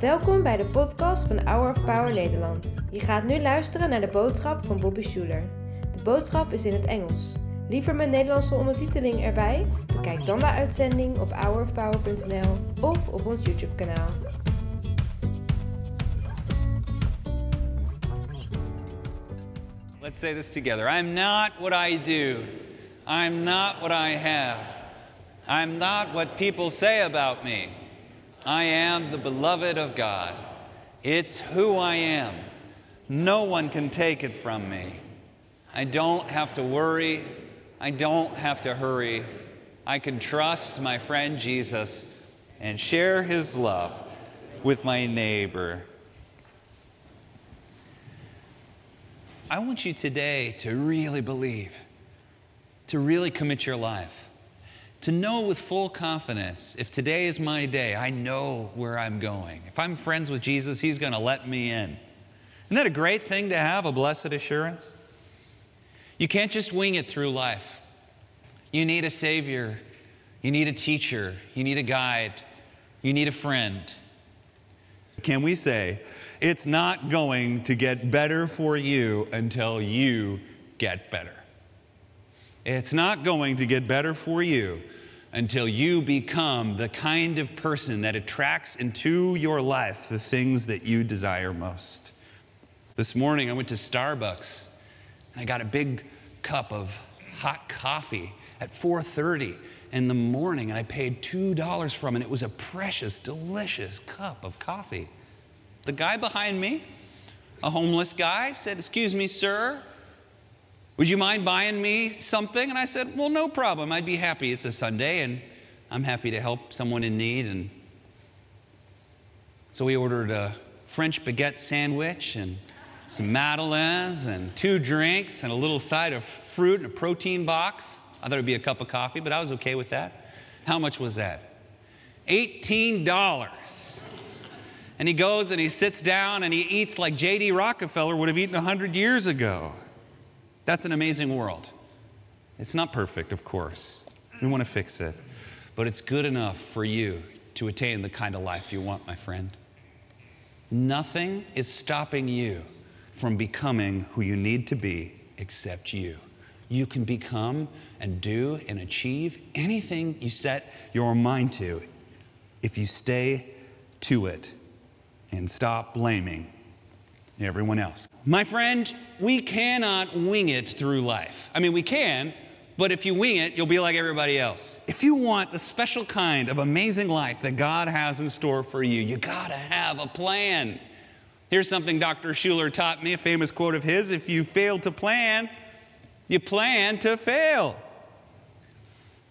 Welkom bij de podcast van Hour of Power Nederland. Je gaat nu luisteren naar de boodschap van Bobby Schuler. De boodschap is in het Engels. Liever met Nederlandse ondertiteling erbij? Bekijk dan de uitzending op hourofpower.nl of op ons YouTube kanaal. Let's say this together. I'm not what I do. I'm not what I have. I'm not what people say about me. I am the beloved of God. It's who I am. No one can take it from me. I don't have to worry. I don't have to hurry. I can trust my friend Jesus and share his love with my neighbor. I want you today to really believe, to really commit your life, to know with full confidence if today is my day, I know where I'm going. If I'm friends with Jesus, He's going to let me in. Isn't that a great thing to have, a blessed assurance? You can't just wing it through life. You need a Savior, you need a teacher, you need a guide, you need a friend. Can we say, it's not going to get better for you until you get better? It's not going to get better for you until you become the kind of person that attracts into your life the things that you desire most. This morning I went to Starbucks and I got a big cup of hot coffee at 4:30 in the morning and I paid $2 from it. It was a precious, delicious cup of coffee. The guy behind me, a homeless guy, said, Excuse me, sir, would you mind buying me something? And I said, Well, no problem. I'd be happy. It's a Sunday and I'm happy to help someone in need. And so we ordered a French baguette sandwich and some madeleines and two drinks and a little side of fruit and a protein box. I thought it'd be a cup of coffee, but I was okay with that. How much was that? $18. And he goes and he sits down and he eats like J.D. Rockefeller would have eaten 100 years ago. That's an amazing world. It's not perfect, of course. We want to fix it. But it's good enough for you to attain the kind of life you want, my friend. Nothing is stopping you from becoming who you need to be except you. You can become and do and achieve anything you set your mind to if you stay to it and stop blaming everyone else. My friend, we cannot wing it through life. I mean, we can, but if you wing it, you'll be like everybody else. If you want the special kind of amazing life that God has in store for you, you gotta have a plan. Here's something Dr. Schuller taught me, a famous quote of his if you fail to plan, you plan to fail.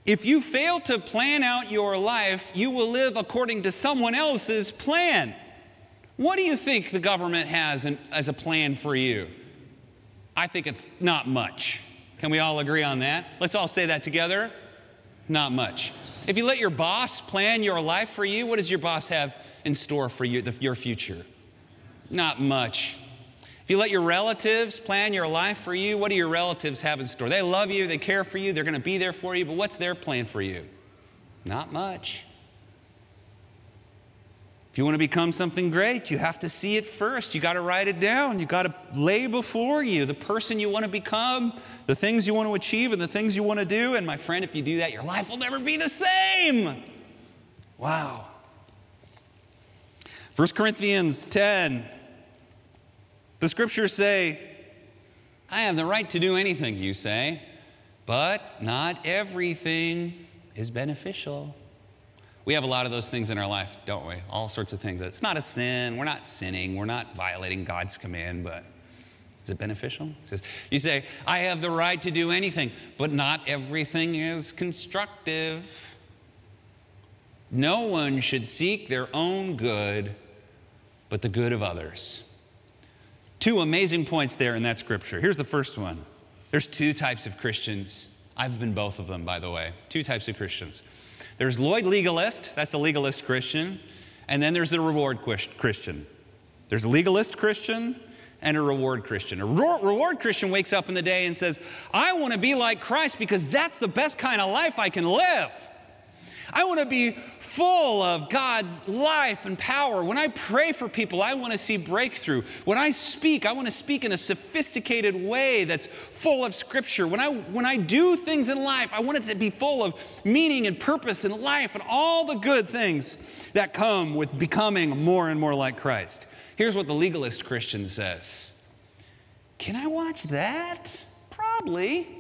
If you fail to plan out your life, you will live according to someone else's plan. What do you think the government has in, as a plan for you? I think it's not much. Can we all agree on that? Let's all say that together. Not much. If you let your boss plan your life for you, what does your boss have in store for you, the, your future? Not much. If you let your relatives plan your life for you, what do your relatives have in store? They love you, they care for you, they're going to be there for you, but what's their plan for you? Not much. If you want to become something great, you have to see it first. You got to write it down. You got to lay before you the person you want to become, the things you want to achieve, and the things you want to do. And my friend, if you do that, your life will never be the same. Wow. 1 Corinthians 10. The scriptures say, I have the right to do anything, you say, but not everything is beneficial. We have a lot of those things in our life, don't we? All sorts of things. It's not a sin. We're not sinning. We're not violating God's command, but is it beneficial? says, you say, I have the right to do anything, but not everything is constructive. No one should seek their own good, but the good of others. Two amazing points there in that scripture. Here's the first one there's two types of Christians. I've been both of them, by the way. Two types of Christians. There's Lloyd Legalist, that's a legalist Christian, and then there's the reward Christian. There's a legalist Christian and a reward Christian. A reward Christian wakes up in the day and says, I want to be like Christ because that's the best kind of life I can live. I want to be full of God's life and power. When I pray for people, I want to see breakthrough. When I speak, I want to speak in a sophisticated way that's full of scripture. When I when I do things in life, I want it to be full of meaning and purpose in life and all the good things that come with becoming more and more like Christ. Here's what the legalist Christian says. Can I watch that? Probably.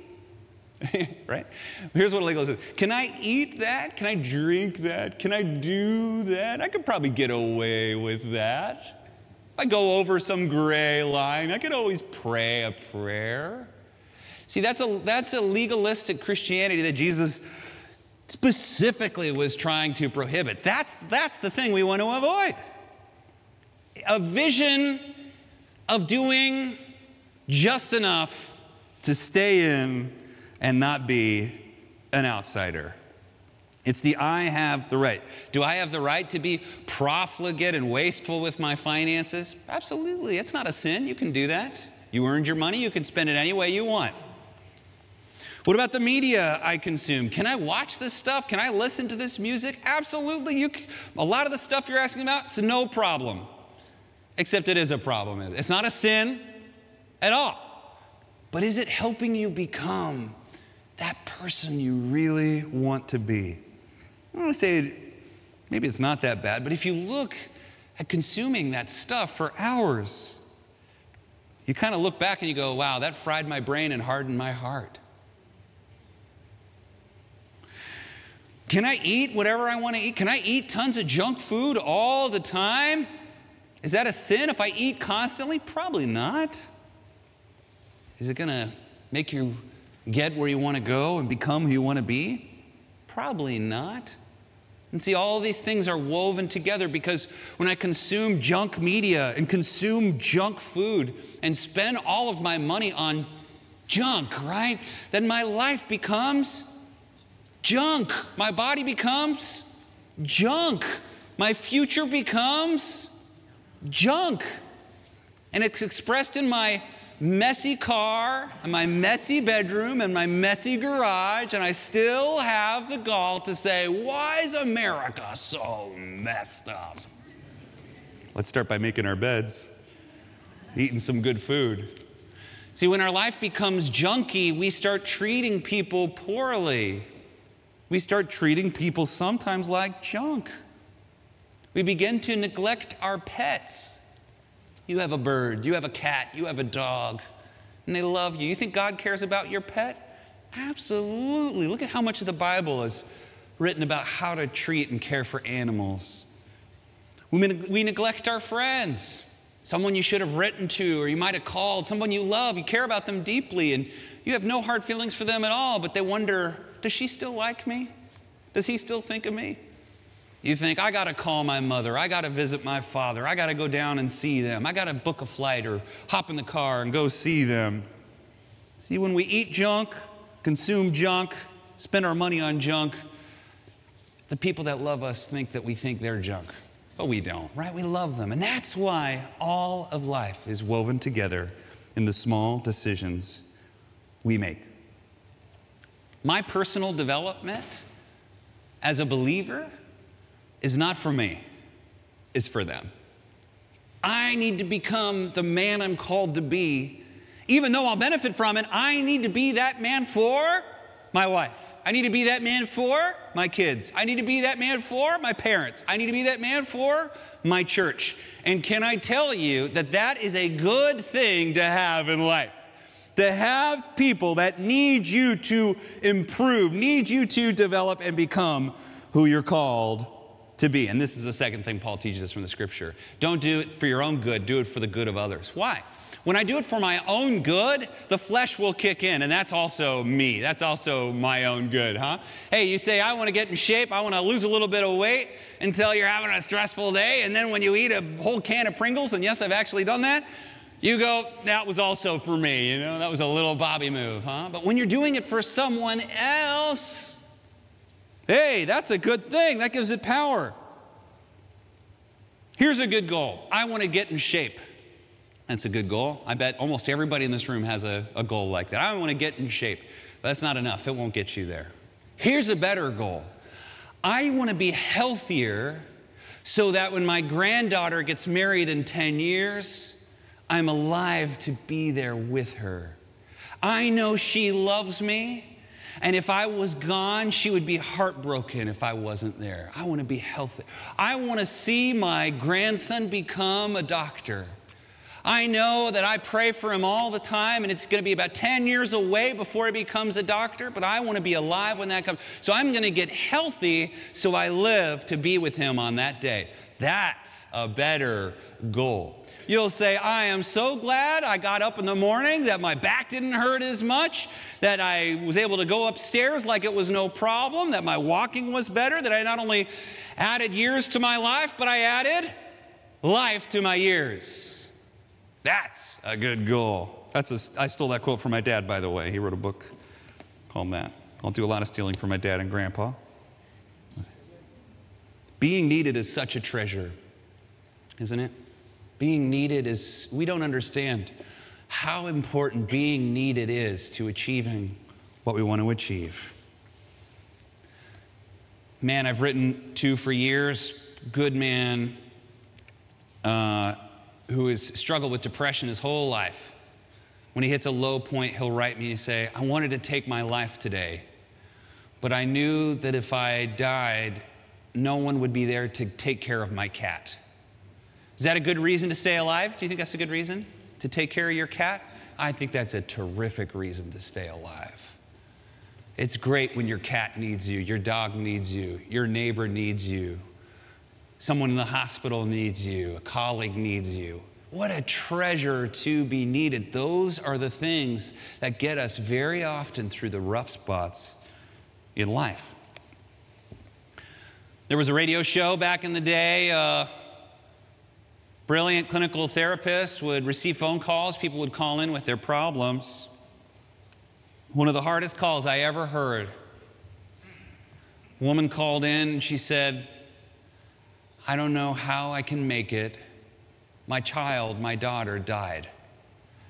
right? Here's what a legalist says Can I eat that? Can I drink that? Can I do that? I could probably get away with that. If I go over some gray line, I could always pray a prayer. See, that's a, that's a legalistic Christianity that Jesus specifically was trying to prohibit. That's, that's the thing we want to avoid. A vision of doing just enough to stay in and not be an outsider. It's the I have the right. Do I have the right to be profligate and wasteful with my finances? Absolutely. It's not a sin. You can do that. You earned your money, you can spend it any way you want. What about the media I consume? Can I watch this stuff? Can I listen to this music? Absolutely. You a lot of the stuff you're asking about, it's no problem. Except it is a problem. It's not a sin at all. But is it helping you become that person you really want to be. I want to say maybe it's not that bad, but if you look at consuming that stuff for hours, you kind of look back and you go, wow, that fried my brain and hardened my heart. Can I eat whatever I want to eat? Can I eat tons of junk food all the time? Is that a sin if I eat constantly? Probably not. Is it going to make you get where you want to go and become who you want to be? Probably not. And see, all these things are woven together because when I consume junk media and consume junk food and spend all of my money on junk, right? Then my life becomes junk. My body becomes junk. My future becomes junk. And it's expressed in my messy car and my messy bedroom and my messy garage, and I still have the gall to say, Why is America so messed up? Let's start by making our beds, eating some good food. See, when our life becomes junky, we start treating people poorly. We start treating people sometimes like junk. We begin to neglect our pets. You have a bird, you have a cat, you have a dog, and they love you. You think God cares about your pet? Absolutely. Look at how much of the Bible is written about how to treat and care for animals. We, we neglect our friends, someone you should have written to or you might have called, someone you love, you care about them deeply, and you have no hard feelings for them at all, but they wonder, does she still like me? Does he still think of me? You think, I got to call my mother. I got to visit my father. I got to go down and see them. I got to book a flight or hop in the car and go see them. See, when we eat junk, consume junk, spend our money on junk, the people that love us think that we think they're junk. But we don't, right? We love them. And that's why all of life is woven together in the small decisions we make. My personal development as a believer is not for me, it's for them. I need to become the man I'm called to be. Even though I'll benefit from it, I need to be that man for my wife. I need to be that man for my kids. I need to be that man for my parents. I need to be that man for my church. And can I tell you that that is a good thing to have in life? To have people that need you to improve, need you to develop and become who you're called to be. And this is the second thing Paul teaches us from the scripture. Don't do it for your own good, do it for the good of others. Why? When I do it for my own good, the flesh will kick in, and that's also me. That's also my own good, huh? Hey, you say, I want to get in shape, I want to lose a little bit of weight until you're having a stressful day, and then when you eat a whole can of Pringles, and yes, I've actually done that, you go, that was also for me, you know, that was a little Bobby move, huh? But when you're doing it for someone else, Hey, that's a good thing. That gives it power. Here's a good goal I want to get in shape. That's a good goal. I bet almost everybody in this room has a, a goal like that. I want to get in shape. That's not enough, it won't get you there. Here's a better goal I want to be healthier so that when my granddaughter gets married in 10 years, I'm alive to be there with her. I know she loves me. And if I was gone, she would be heartbroken if I wasn't there. I want to be healthy. I want to see my grandson become a doctor. I know that I pray for him all the time, and it's going to be about 10 years away before he becomes a doctor, but I want to be alive when that comes. So I'm going to get healthy so I live to be with him on that day. That's a better goal. You'll say, I am so glad I got up in the morning, that my back didn't hurt as much, that I was able to go upstairs like it was no problem, that my walking was better, that I not only added years to my life, but I added life to my years. That's a good goal. That's a, I stole that quote from my dad, by the way. He wrote a book called that. I'll do a lot of stealing from my dad and grandpa. Being needed is such a treasure, isn't it? Being needed is, we don't understand how important being needed is to achieving what we want to achieve. Man, I've written to for years, good man, uh, who has struggled with depression his whole life, when he hits a low point, he'll write me and say, I wanted to take my life today, but I knew that if I died, no one would be there to take care of my cat. Is that a good reason to stay alive? Do you think that's a good reason to take care of your cat? I think that's a terrific reason to stay alive. It's great when your cat needs you, your dog needs you, your neighbor needs you, Someone in the hospital needs you, a colleague needs you. What a treasure to be needed. Those are the things that get us very often through the rough spots in life. There was a radio show back in the day. Uh, brilliant clinical therapists would receive phone calls. People would call in with their problems. One of the hardest calls I ever heard. A woman called in and she said, I don't know how I can make it. My child, my daughter, died.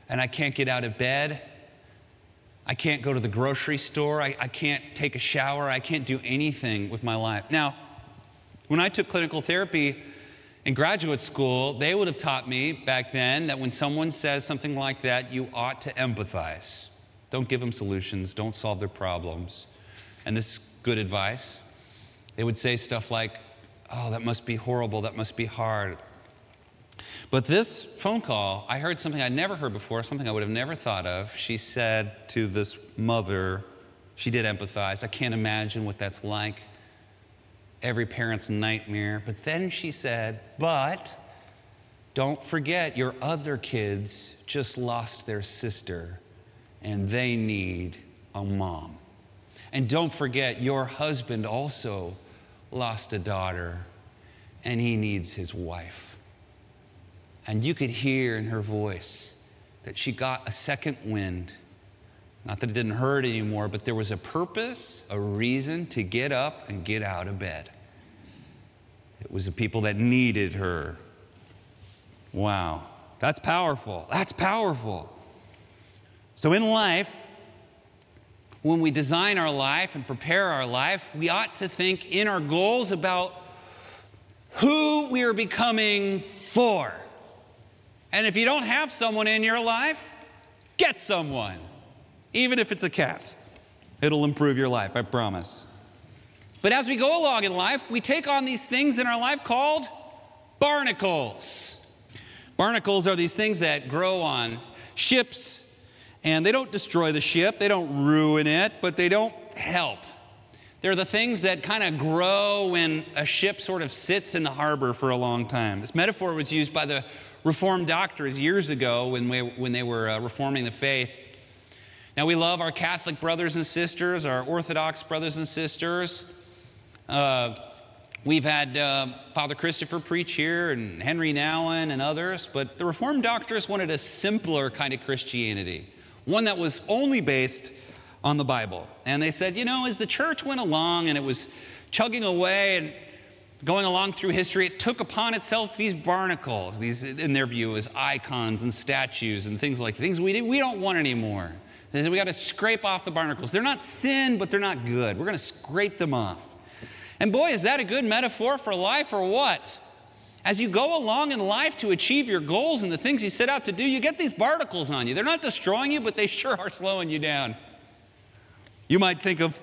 And I can't get out of bed. I can't go to the grocery store. I, I can't take a shower. I can't do anything with my life. Now, when I took clinical therapy in graduate school, they would have taught me back then that when someone says something like that, you ought to empathize. Don't give them solutions, don't solve their problems. And this is good advice. They would say stuff like, oh, that must be horrible, that must be hard. But this phone call, I heard something I'd never heard before, something I would have never thought of. She said to this mother, she did empathize. I can't imagine what that's like. Every parent's nightmare. But then she said, but don't forget your other kids just lost their sister and they need a mom. And don't forget your husband also lost a daughter and he needs his wife. And you could hear in her voice that she got a second wind. Not that it didn't hurt anymore, but there was a purpose, a reason to get up and get out of bed. It was the people that needed her. Wow, that's powerful. That's powerful. So in life, when we design our life and prepare our life, we ought to think in our goals about who we are becoming for. And if you don't have someone in your life, get someone, even if it's a cat. It'll improve your life, I promise. But as we go along in life, we take on these things in our life called barnacles. Barnacles are these things that grow on ships and they don't destroy the ship, they don't ruin it, but they don't help. They're the things that kind of grow when a ship sort of sits in the harbor for a long time. This metaphor was used by the Reformed doctors years ago when, we, when they were uh, reforming the faith. Now, we love our Catholic brothers and sisters, our Orthodox brothers and sisters. Uh, we've had uh, Father Christopher preach here, and Henri Nouwen, and others, but the Reformed doctors wanted a simpler kind of Christianity one that was only based on the Bible. And they said, you know, as the church went along and it was chugging away and going along through history, it took upon itself these barnacles, these, in their view, as icons and statues and things like things we, we don't want anymore. They said, we got to scrape off the barnacles. They're not sin, but they're not good. We're going to scrape them off. And boy, is that a good metaphor for life or what? As you go along in life to achieve your goals and the things you set out to do, you get these barnacles on you. They're not destroying you, but they sure are slowing you down. You might think of,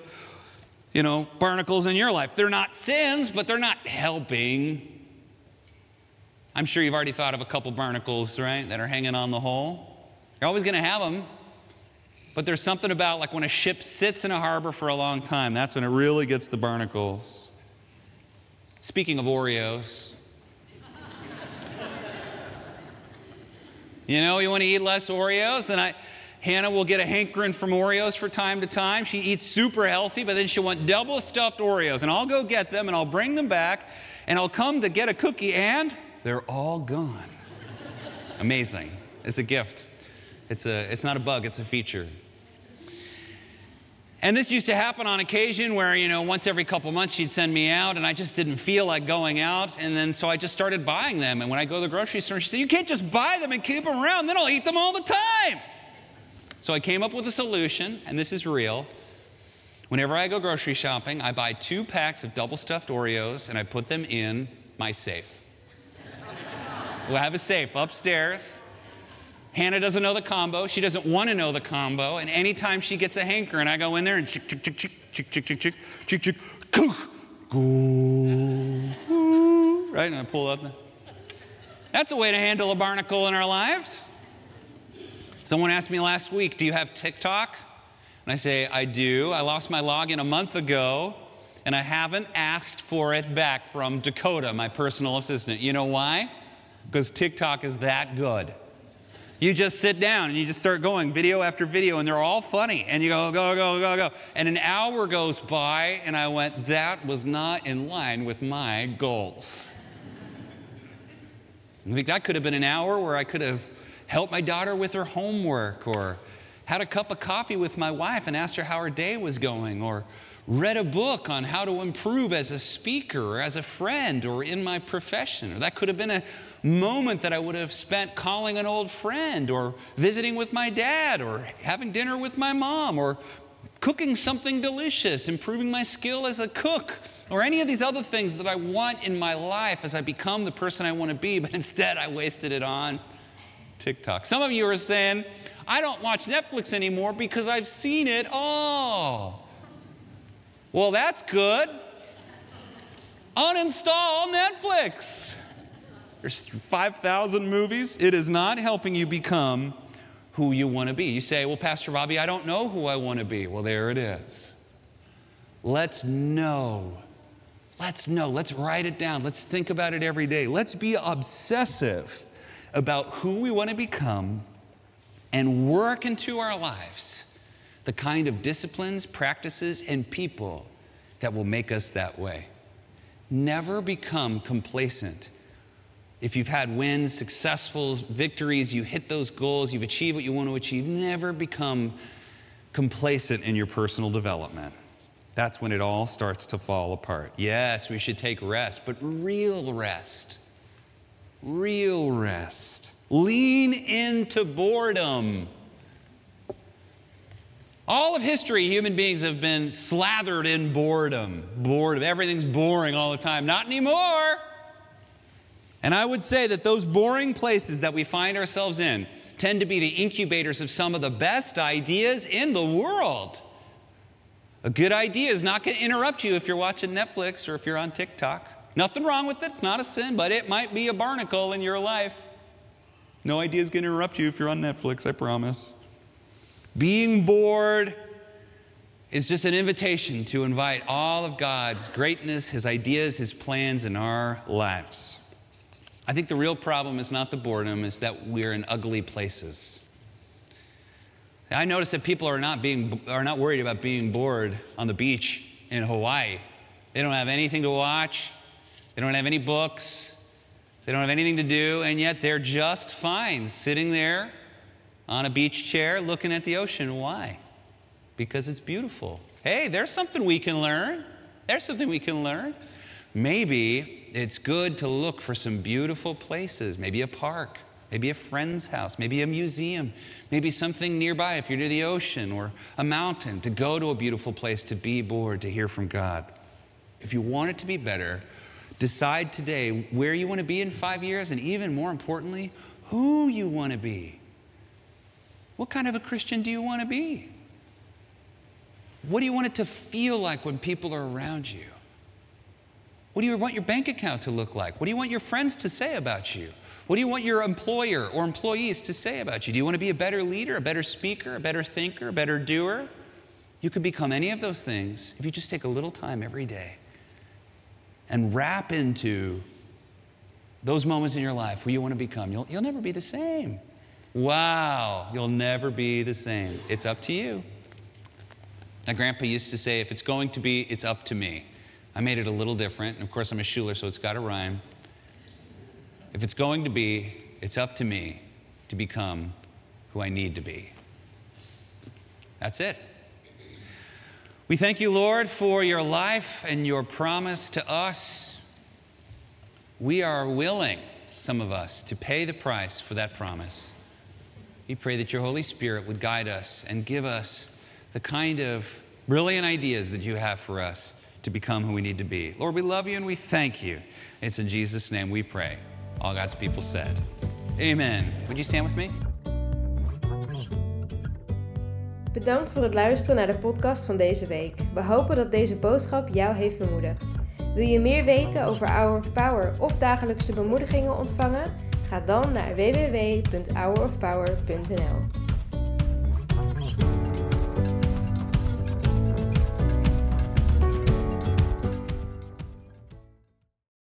you know, barnacles in your life. They're not sins, but they're not helping. I'm sure you've already thought of a couple barnacles, right, that are hanging on the hole. You're always going to have them. But there's something about like when a ship sits in a harbor for a long time, that's when it really gets the barnacles. Speaking of Oreos, you know, you want to eat less Oreos? And I, Hannah will get a hankering from Oreos for time to time. She eats super healthy, but then she'll want double stuffed Oreos. And I'll go get them and I'll bring them back and I'll come to get a cookie and they're all gone. Amazing. It's a gift. It's, a, it's not a bug, it's a feature. And this used to happen on occasion where, you know, once every couple months she'd send me out and I just didn't feel like going out. And then so I just started buying them. And when I go to the grocery store, she said, You can't just buy them and keep them around, then I'll eat them all the time. So I came up with a solution, and this is real. Whenever I go grocery shopping, I buy two packs of double stuffed Oreos and I put them in my safe. we'll have a safe upstairs Hannah doesn't know the combo. She doesn't want to know the combo. And anytime she gets a hanker, and I go in there and chick, chick, chick, chick, chick, chick, chick, chick, chick, chick, right? And I pull up. That's a way to handle a barnacle in our lives. Someone asked me last week, Do you have TikTok? And I say, I do. I lost my login a month ago, and I haven't asked for it back from Dakota, my personal assistant. You know why? Because TikTok is that good. You just sit down and you just start going video after video, and they're all funny. And you go, go, go, go, go. And an hour goes by, and I went, that was not in line with my goals. I think that could have been an hour where I could have helped my daughter with her homework, or had a cup of coffee with my wife and asked her how her day was going, or read a book on how to improve as a speaker or as a friend or in my profession. Or that could have been a moment that I would have spent calling an old friend or visiting with my dad or having dinner with my mom or cooking something delicious, improving my skill as a cook, or any of these other things that I want in my life as I become the person I want to be, but instead I wasted it on TikTok. Some of you are saying, I don't watch Netflix anymore because I've seen it all. Well, that's good. Uninstall Netflix. There's 5,000 movies. It is not helping you become who you want to be. You say, Well, Pastor Bobby, I don't know who I want to be. Well, there it is. Let's know. Let's know. Let's write it down. Let's think about it every day. Let's be obsessive about who we want to become and work into our lives the kind of disciplines, practices, and people that will make us that way. Never become complacent if you've had wins, successful victories, you hit those goals, you've achieved what you want to achieve, never become complacent in your personal development. That's when it all starts to fall apart. Yes, we should take rest, but real rest. Real rest. Lean into boredom. All of history, human beings have been slathered in boredom. Boredom. Everything's boring all the time. Not anymore. And I would say that those boring places that we find ourselves in tend to be the incubators of some of the best ideas in the world. A good idea is not going to interrupt you if you're watching Netflix or if you're on TikTok. Nothing wrong with it, it's not a sin, but it might be a barnacle in your life. No idea is going to interrupt you if you're on Netflix, I promise. Being bored is just an invitation to invite all of God's greatness, His ideas, His plans in our lives. I think the real problem is not the boredom, is that we're in ugly places. I notice that people are not, being, are not worried about being bored on the beach in Hawaii. They don't have anything to watch, they don't have any books, they don't have anything to do, and yet they're just fine sitting there on a beach chair looking at the ocean. Why? Because it's beautiful. Hey, there's something we can learn. There's something we can learn. Maybe it's good to look for some beautiful places, maybe a park, maybe a friend's house, maybe a museum, maybe something nearby if you're near the ocean or a mountain, to go to a beautiful place to be bored, to hear from God. if you want it to be better, decide today where you want to be in five years, and even more importantly, who you want to be. What kind of a Christian do you want to be? What do you want it to feel like when people are around you? What do you want your bank account to look like? What do you want your friends to say about you? What do you want your employer or employees to say about you? Do you want to be a better leader, a better speaker, a better thinker, a better doer? You could become any of those things if you just take a little time every day and wrap into those moments in your life where you want to become. You'll, you'll never be the same. Wow, you'll never be the same. It's up to you. My grandpa used to say, if it's going to be, it's up to me. I made it a little different. And of course, I'm a Schuller, so it's got to rhyme. If it's going to be, it's up to me to become who I need to be. That's it. We thank you, Lord, for your life and your promise to us. We are willing, some of us, to pay the price for that promise. We pray that your Holy Spirit would guide us and give us the kind of brilliant ideas that you have for us to become who we need to be. Lord, we love you and we thank you. It's in Jesus' name we pray. All God's people said, Amen. Would you stand with me? Bedankt voor het luisteren naar de podcast van deze week. We hopen dat deze boodschap jou heeft bemoedigd. Wil je meer weten over Hour of Power of dagelijkse bemoedigingen ontvangen? Ga dan naar www.hourofpower.nl.